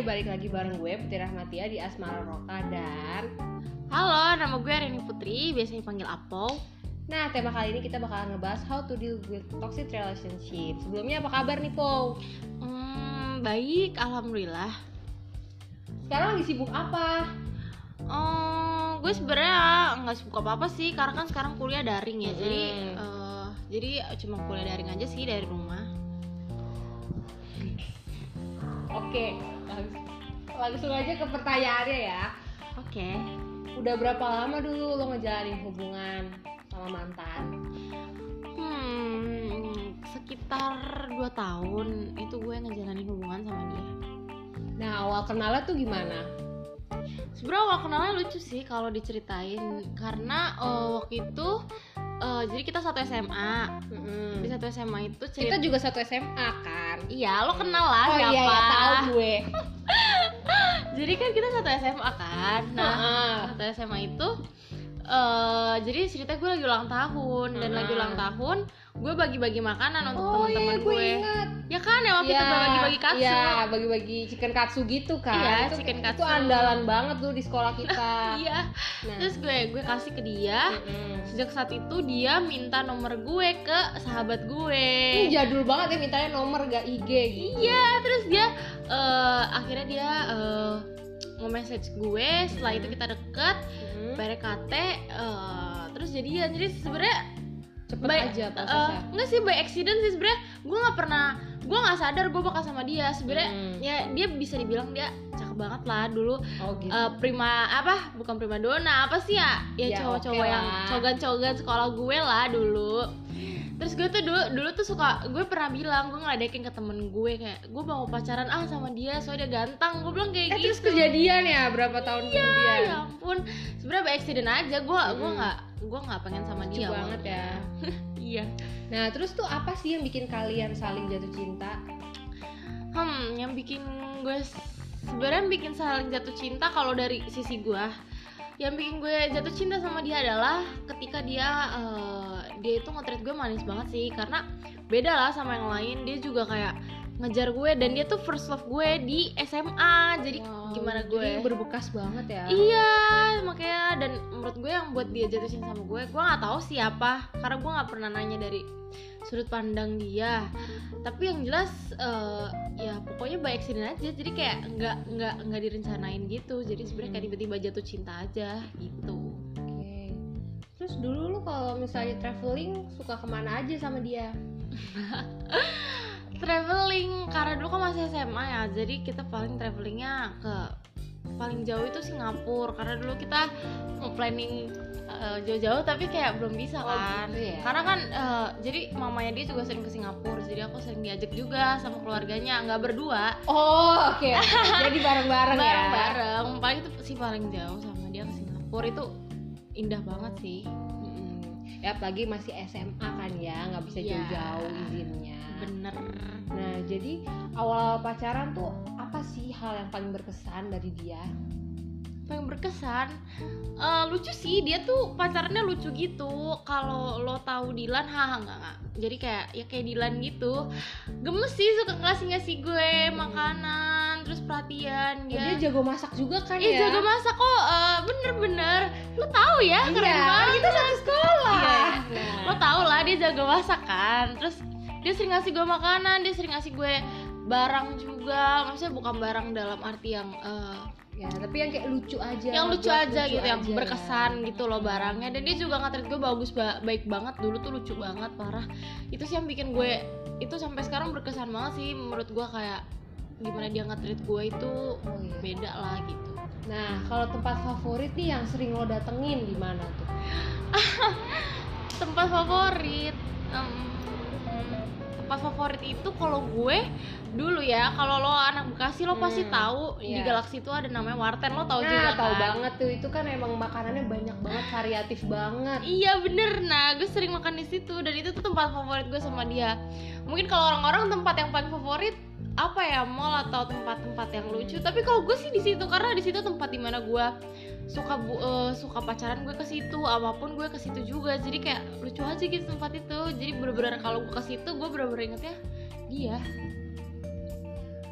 Hai, balik lagi bareng gue Putri Rahmatia di Asmara Roka dan Halo, nama gue Reni Putri, biasanya dipanggil Apo. Nah, tema kali ini kita bakalan ngebahas how to deal with toxic relationship. Sebelumnya apa kabar nih, Po? Hmm, baik, alhamdulillah. Sekarang lagi sibuk apa? Oh, gue sebenarnya nggak sibuk apa apa sih, karena kan sekarang kuliah daring ya, jadi Hmm. eh, jadi cuma kuliah daring aja sih dari rumah. Oke, langsung, langsung aja ke pertanyaannya ya. Oke. Udah berapa lama dulu lo ngejalanin hubungan sama mantan? Hmm, sekitar 2 tahun itu gue ngejalanin hubungan sama dia. Nah, awal kenalnya tuh gimana? Sebenarnya awal kenalnya lucu sih kalau diceritain karena eh, waktu itu eh, jadi kita satu SMA. Mm-mm. Di satu SMA itu Kita cerita juga satu SMA kan? Iya, lo kenal lah oh siapa. iya, ya, tahu gue. Jadi kan kita satu SMA kan. Nah, Heeh. satu SMA itu eh jadi cerita gue lagi ulang tahun dan Hmm. lagi ulang tahun gue bagi-bagi makanan untuk oh teman-teman iya, gue gue. ingat. Ya kan ya waktu itu gue bagi-bagi katsu. Iya, bagi-bagi chicken katsu gitu kan. Iya, itu, chicken Itu katsu. andalan banget tuh di sekolah kita. Iya. Nah, Terus gue gue kasih ke dia. mm-mm. Sejak saat itu dia minta nomor gue ke sahabat gue. Ini jadul banget ya mintanya nomor gak IG gitu. Iya, terus dia eh, akhirnya dia eh, nge-message gue. Setelah itu kita deket, Mm-mm. PDKT, eh, terus jadian. Jadi sebenarnya Cepet by, aja eh, prosesnya. enggak sih by accident sih sebenarnya. Gue nggak pernah, gue nggak sadar gue bakal sama dia. Sebenarnya Hmm. ya dia bisa dibilang dia cakep banget lah dulu. oh gitu. Eh, prima apa? Bukan prima dona apa sih ya? Ya, Ya, cowok-cowok oke yang lah. cogan-cogan sekolah gue lah dulu. Terus gue tuh dulu dulu tuh suka gue pernah bilang gue ngeledekin ke temen gue kayak gue mau pacaran ah sama dia soalnya dia ganteng gue bilang kayak eh gitu. terus kejadian ya berapa tahun kemudian? ya ampun sebenarnya by accident aja gue gue Mm-mm. nggak gue nggak pengen sama Lucu dia banget awalnya. ya. iya Nah, terus tuh apa sih yang bikin kalian saling jatuh cinta? hmm yang bikin gue sebenarnya bikin saling jatuh cinta kalau dari sisi gue yang bikin gue jatuh cinta sama dia adalah ketika dia eh, dia itu nge-treat gue manis banget sih karena beda lah sama yang lain dia juga kayak ngejar gue dan dia tuh first love gue di SMA jadi Wow, gimana jadi gue berbekas banget ya. Iya, makanya dan menurut gue yang buat dia jatuh cinta sama gue, gue nggak tahu siapa, karena gue nggak pernah nanya dari sudut pandang dia. Tapi yang jelas, eh, ya pokoknya by accident aja, jadi kayak nggak nggak nggak direncanain gitu. Jadi sebenarnya kayak tiba-tiba jatuh cinta aja gitu. Terus dulu lu kalau misalnya traveling suka ke mana aja sama dia? Traveling, karena dulu kan masih SMA ya, jadi kita paling travelingnya ke paling jauh itu Singapura karena dulu kita mau planning eh, jauh-jauh tapi kayak belum bisa Oh, kan gitu ya? karena kan eh, jadi mamanya dia juga sering ke Singapura jadi aku sering diajak juga sama keluarganya nggak berdua Oh, oke. Jadi bareng-bareng ya. bareng-bareng paling itu sih paling jauh sama dia ke Singapura itu indah banget sih Mm-mm. Ya apalagi masih SMA kan ya, nggak bisa Iya. jauh-jauh izinnya. bener Nah, jadi awal pacaran tuh apa sih hal yang paling berkesan dari dia? Paling berkesan? Eh, lucu sih dia tuh pacarnya lucu gitu. Kalau lo tahu Dilan haha enggak enggak jadi kayak ya kayak Dilan gitu. Gemes sih suka ngasih ngasih gue makanan terus perhatian dia dia jago masak juga kan Iya ya? jago masak kok. Eh, bener-bener. Lo tahu ya keren Iya, banget kita satu sekolah. Iya, Nah. lo tau lah dia jago masak kan. Terus dia sering ngasih gue makanan dia sering ngasih gue barang juga. Maksudnya bukan barang dalam arti yang eh, Ya, tapi yang kayak lucu aja. yang lucu aja gitu yang aja berkesan ya. gitu loh barangnya dan dia juga nge gue bagus ba- baik banget dulu tuh lucu banget parah itu sih yang bikin gue itu sampai sekarang berkesan banget sih menurut gue kayak gimana dia nge gue itu Oh, iya. beda lah gitu Nah, kalau tempat favorit nih yang sering lo datengin di mana tuh? tempat favorit em, tempat favorit itu kalau gue dulu ya kalau lo anak bekasi lo pasti Hmm, tahu di iya. galaksi itu ada namanya warten lo tahu nah, juga tahu kan? banget tuh itu kan emang makanannya banyak banget, variatif banget. Iya bener, nah gue sering makan di situ dan itu tuh tempat favorit gue sama dia. Mungkin kalau orang-orang tempat yang paling favorit apa ya mall atau tempat-tempat yang lucu. Tapi kalau gue sih di situ karena di situ tempat di mana gue suka bu eh, suka pacaran gue ke situ, apa pun gue ke situ juga. Jadi kayak lucu aja gitu tempat itu. Jadi bener-bener kalau gue ke situ gue bener-bener ingetnya dia.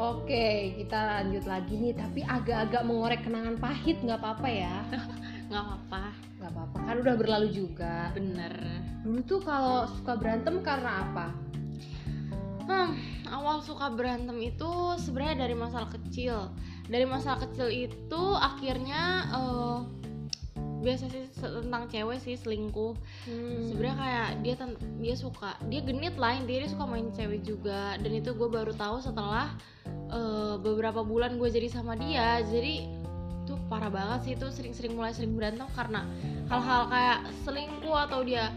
Oke, kita lanjut lagi nih, tapi agak-agak mengorek kenangan pahit nggak apa-apa ya? nggak apa-apa Nggak apa-apa, kan udah berlalu juga. bener Dulu tuh kalau suka berantem karena apa? Hmm, awal suka berantem itu sebenarnya dari masalah kecil. Dari masalah kecil itu akhirnya eh, biasa sih tentang cewek sih selingkuh. Hmm. Sebenarnya kayak dia dia suka, dia genit lah intinya dia suka main cewek juga. Dan itu gue baru tahu setelah eh, beberapa bulan gue jadi sama dia. Jadi tuh parah banget sih itu sering-sering mulai sering berantem karena hal-hal kayak selingkuh atau dia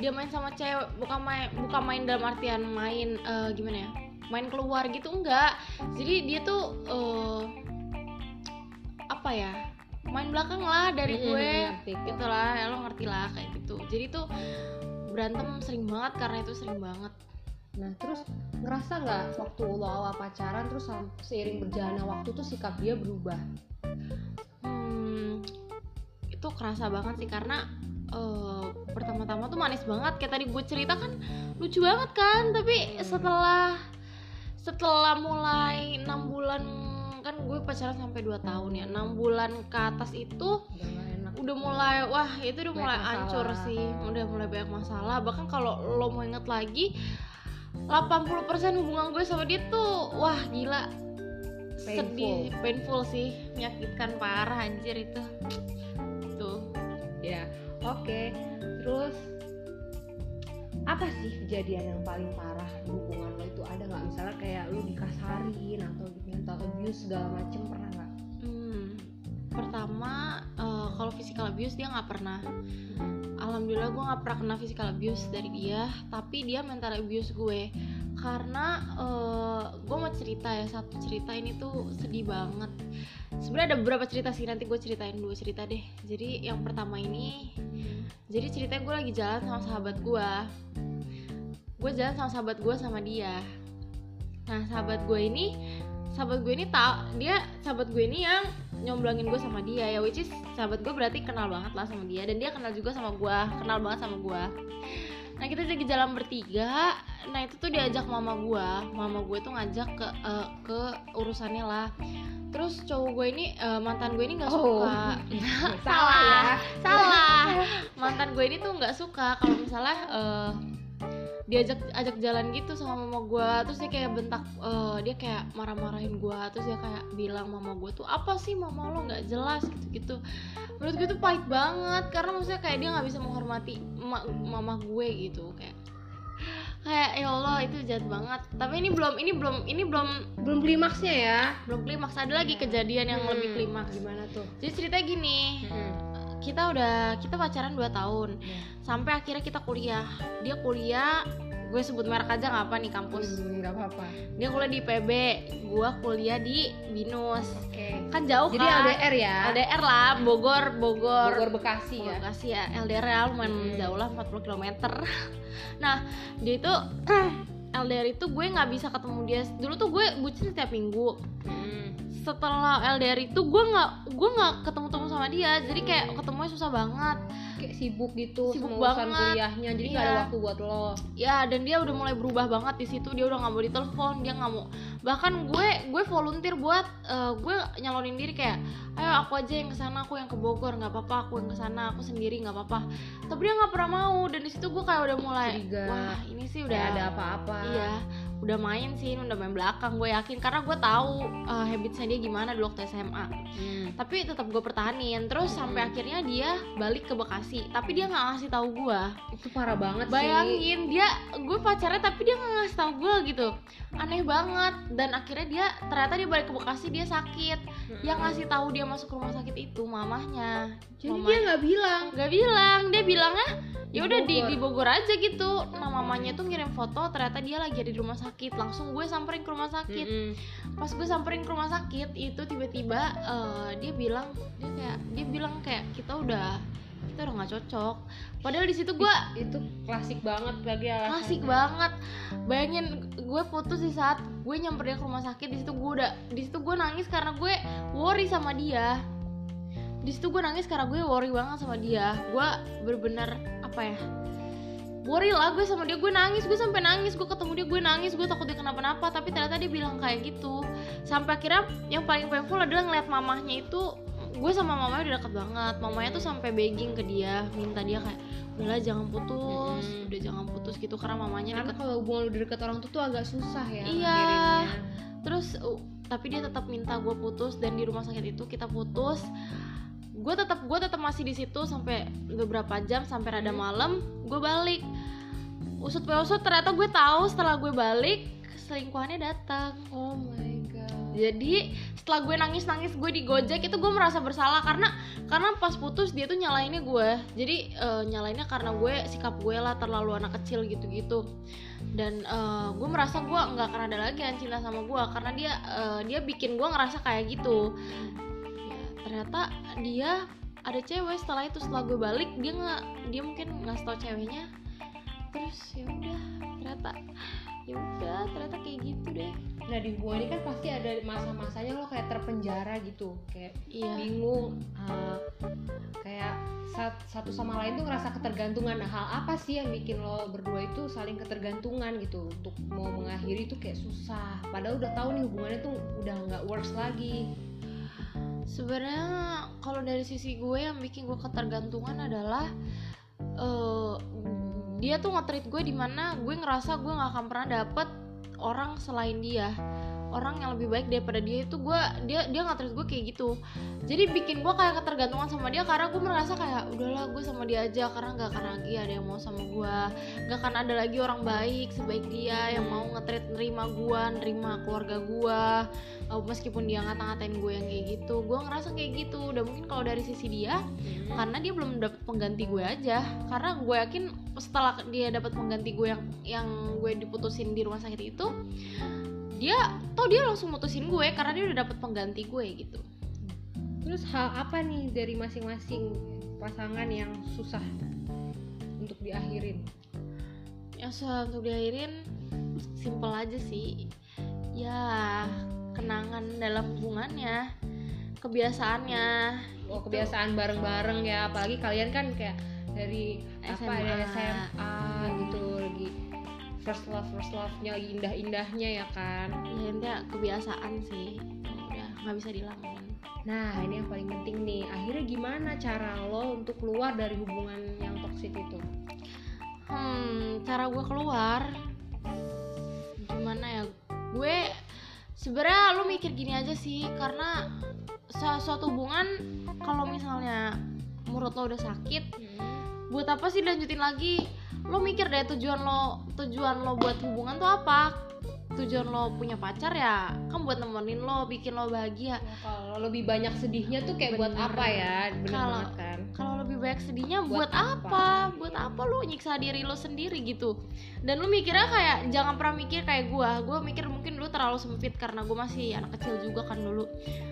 dia main sama cewek bukan main bukan main dalam artian main eh, gimana ya main keluar gitu enggak. Jadi dia tuh eh, apa ya main belakang lah dari gue ngerti. gitu lah ya lo ngerti lah kayak gitu. Jadi tuh berantem sering banget karena itu sering banget. Nah, terus ngerasa nggak waktu lo awal pacaran terus seiring berjalannya waktu tuh sikap dia berubah? hmm, itu kerasa banget sih karena eh, pertama-tama tuh manis banget. Kayak tadi gue cerita kan lucu banget kan? Tapi setelah setelah mulai enam bulan kan gue pacaran sampai 2 tahun ya. Enam bulan ke atas itu Udah mulai wah itu udah Banyak mulai masalah. hancur sih. Udah mulai banyak masalah. Bahkan kalau lo mau inget lagi 80% hubungan gue sama dia tuh wah gila. Sedih painful sih. Menyakitkan parah anjir itu. Tuh. Ya, oke. Terus apa sih kejadian yang paling parah di hubungan lo itu? Ada nggak? Misalnya kayak lu dikasarin atau diminta abuse segala macem pernah nggak? hmm, pertama eh, kalau physical abuse dia nggak pernah. Alhamdulillah gue nggak pernah kena physical abuse dari dia tapi dia mental abuse gue. Karena eh, gue mau cerita ya satu cerita ini tuh sedih banget sebenarnya ada beberapa cerita sih nanti gue ceritain dua cerita deh. Jadi yang pertama ini jadi ceritanya gue lagi jalan sama sahabat gue gue jalan sama sahabat gue sama dia. Nah sahabat gue ini sahabat gue ini tau dia sahabat gue ini yang nyomblangin gue sama dia ya which is sahabat gue berarti kenal banget lah sama dia dan dia kenal juga sama gue kenal banget sama gue nah kita lagi jalan bertiga. Nah itu tuh diajak mama gue mama gue tuh ngajak ke eh, ke urusannya lah terus cowok gue ini eh, mantan gue ini nggak Oh. suka. Salah ya. salah. Mantan gue ini tuh nggak suka. Kalau misalnya eh, diajak ajak jalan gitu sama mama gue terus dia kayak bentak eh, dia kayak marah-marahin gue terus dia kayak bilang mama gue tuh apa sih mama lo nggak jelas? gitu gitu menurut gue tuh pahit banget karena maksudnya kayak dia nggak bisa menghormati ma- mama gue gitu kayak kayak ya Allah itu jahat banget. Tapi ini belum ini belum ini belum Belum klimaksnya ya? belum klimaks ada lagi kejadian yang Hmm, lebih klimaks. Gimana tuh? jadi ceritanya gini kita udah kita pacaran 2 tahun. Sampai akhirnya kita kuliah. Dia kuliah gue sebut merek aja nggak apa nih kampus Hmm, nggak apa-apa. dia kuliah di PB gue kuliah di Binus Oke. kan jauh Jadi kan LDR ya? LDR lah Bogor Bogor Bogor Bekasi ya. Bekasi ya LDR ya lumayan Hmm. jauh lah 40 km nah dia itu LDR itu gue nggak bisa ketemu dia dulu tuh gue bucin setiap minggu Hmm. setelah LDR itu gue nggak gue nggak ketemu temu sama dia jadi kayak ketemunya susah banget Kayak sibuk gitu Sibuk sama urusan banget. kuliahnya, jadi nggak ada Iya. waktu buat lo. ya dan dia udah mulai berubah banget di situ dia udah nggak mau ditelepon dia nggak mau bahkan gue gue volunteer buat eh, gue nyalonin diri kayak ayo aku aja yang ke sana aku yang ke Bogor nggak apa-apa aku yang ke sana aku sendiri nggak apa-apa tapi dia nggak pernah mau dan di situ gue kayak udah mulai Curiga. wah ini sih udah Udah ada apa-apa. iya udah main sih udah main belakang gue yakin. Karena gue tahu eh, habitsnya dia gimana dulu waktu SMA Hmm. tapi tetap gue pertahanin. Terus sampai akhirnya dia balik ke Bekasi. Tapi dia nggak ngasih tahu gue. Itu parah banget sih. bayangin dia gue pacarnya tapi dia nggak ngasih tahu gue gitu. Aneh banget. Dan akhirnya dia ternyata dia balik ke Bekasi dia sakit. Hmm. yang ngasih tahu dia masuk rumah sakit itu mamahnya. Jadi Mama- dia nggak bilang. nggak bilang. Dia bilangnya ya udah di di Bogor aja gitu. Nah mamanya tuh ngirim foto ternyata dia lagi ada di rumah sakit langsung gue samperin ke rumah sakit. Mm-mm. pas gue samperin ke rumah sakit itu tiba-tiba eh, dia bilang dia kayak dia bilang kayak kita udah kita udah nggak cocok. Padahal di situ gue Itu klasik banget lagi alasannya. klasik banget. Bayangin gue putus di saat gue nyamper dia ke rumah sakit di situ gue udah di situ gue nangis karena gue worry sama dia. Di situ gue nangis karena gue worry banget sama dia. Gue bener-bener apa ya worry lah gue sama dia gue nangis gue sampai nangis gue ketemu dia gue nangis gue takut dia kenapa-napa tapi ternyata dia bilang kayak gitu sampai akhirnya yang paling painful adalah ngeliat mamahnya itu gue sama mamanya udah deket banget mamanya tuh sampai begging ke dia minta dia kayak udahlah jangan putus Mm-mm. udah jangan putus gitu karena mamanya karena deket kalau hubungan lu deket orang tuh tuh agak susah ya Iya. ngakhirinnya. terus uh, tapi dia tetap minta gue putus dan di rumah sakit itu kita putus gue tetap gue tetap masih di situ sampai beberapa jam sampai rada Hmm. malam gue balik. Usut usut ternyata gue tahu setelah gue balik selingkuhannya datang oh my god. Jadi setelah gue nangis nangis gue di gojek itu gue merasa bersalah karena karena pas putus dia tuh nyalainnya gue jadi eh, nyalainnya karena gue sikap gue lah terlalu anak kecil gitu gitu dan eh, gue merasa gue nggak akan ada lagi yang cinta sama gue karena dia eh, dia bikin gue ngerasa kayak gitu ternyata dia ada cewek setelah itu setelah gue balik dia nggak dia mungkin nggak tau ceweknya terus ya udah ternyata ya udah ternyata kayak gitu deh. Nah di hubungan ini kan pasti ada masa-masanya lo kayak terpenjara gitu kayak iya. bingung uh, kayak sat- satu sama lain tuh ngerasa ketergantungan. Nah hal apa sih yang bikin lo berdua itu saling ketergantungan gitu? Untuk mau mengakhiri tuh kayak susah. Padahal udah tahu nih hubungannya tuh udah nggak works lagi sebenarnya kalau dari sisi gue yang bikin gue ketergantungan adalah eh, dia tuh nge-treat gue di mana gue ngerasa gue nggak akan pernah dapet orang selain dia orang yang lebih baik daripada dia itu gue dia dia nge-treat gue kayak gitu. Jadi bikin gue kayak ketergantungan sama dia karena gue merasa kayak udahlah gue sama dia aja karena nggak akan lagi ada yang mau sama gue nggak akan ada lagi orang baik sebaik dia yang mau nge-treat nerima gue nerima keluarga gue uh, meskipun dia ngata-ngatain gue yang kayak gitu. Gue ngerasa kayak gitu. Udah mungkin kalau dari sisi dia karena dia belum dapet pengganti gue aja. Karena gue yakin setelah dia dapat pengganti gue yang yang gue diputusin di rumah sakit itu dia toh dia langsung mutusin gue karena dia udah dapet pengganti gue gitu. Terus hal apa nih dari masing-masing pasangan yang susah untuk diakhirin? Yang susah untuk diakhirin simple aja sih. Ya kenangan dalam hubungannya kebiasaannya. Oh kebiasaan bareng-bareng ya. Apalagi kalian kan kayak dari apa SMA. dari SMA first love first love nya lagi indah-indahnya ya kan? Ya intinya kebiasaan sih. Udah nggak bisa dihilangin nah ini yang paling penting nih. Akhirnya gimana cara lo untuk keluar dari hubungan yang toksik itu? Hmm cara gue keluar? Gimana ya? Gue sebenarnya lu mikir gini aja sih. Karena su- suatu hubungan kalau misalnya menurut lo udah sakit buat apa sih lanjutin lagi lo mikir deh tujuan lo tujuan lo buat hubungan tuh apa? Tujuan lo punya pacar ya kan buat nemenin lo bikin lo bahagia. Nah, kalau lebih banyak sedihnya tuh kayak buat Bener. apa ya? Bener Kalau- banget kan? kalau lebih banyak sedihnya Buat buat, apa? buat apa lu nyiksa diri lo sendiri gitu? Dan lu mikirnya kayak jangan pernah mikir kayak gua. Gua mikir mungkin dulu terlalu sempit karena gua masih anak kecil juga kan dulu.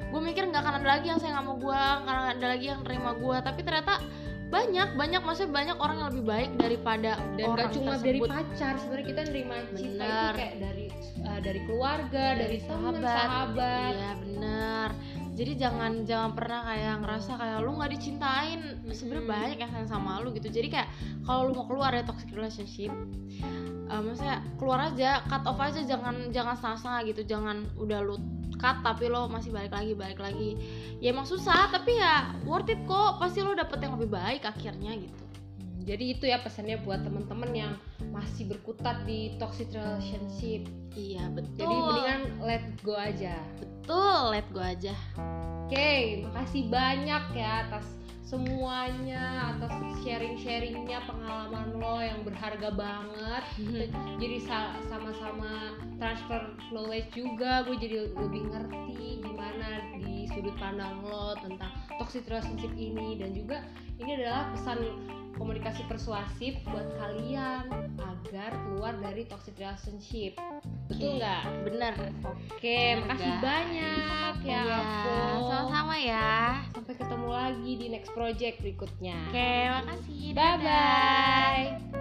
Gua mikir nggak akan ada lagi yang sayang sama gua nggak akan ada lagi yang nerima gua. Tapi ternyata banyak banyak maksudnya banyak orang yang lebih baik daripada dan orang gak cuma dari tersebut. pacar sebenarnya kita nerima cinta itu kayak dari uh, dari keluarga dari, teman sahabat. iya bener jadi jangan jangan pernah kayak ngerasa kayak lu nggak dicintain. Sebenarnya Mm-mm. banyak yang sayang sama lu gitu. Jadi kayak kalau lu mau keluar dari toxic relationship eh, maksudnya keluar aja cut off aja jangan jangan setengah-setengah gitu. Jangan udah lu cut tapi lo masih balik lagi balik lagi. Ya emang susah tapi ya worth it kok. Pasti lo dapet yang lebih baik akhirnya gitu. Hmm, jadi itu ya pesannya buat temen-temen yang masih berkutat di toxic relationship. Iya betul. Jadi mendingan let go aja. Betul let go aja. Oke makasih banyak ya atas semuanya atas sharing-sharingnya pengalaman lo yang berharga banget. Jadi sa- sama-sama transfer knowledge juga gue jadi lebih ngerti gimana di sudut pandang lo tentang toxic relationship ini. Dan juga ini adalah pesan komunikasi persuasif buat kalian agar keluar dari toxic relationship. Betul nggak? Bener oke Bener, makasih banyak ya. Aku sama-sama ya. Sampai ketemu lagi di next project berikutnya. Oke makasih. Bye bye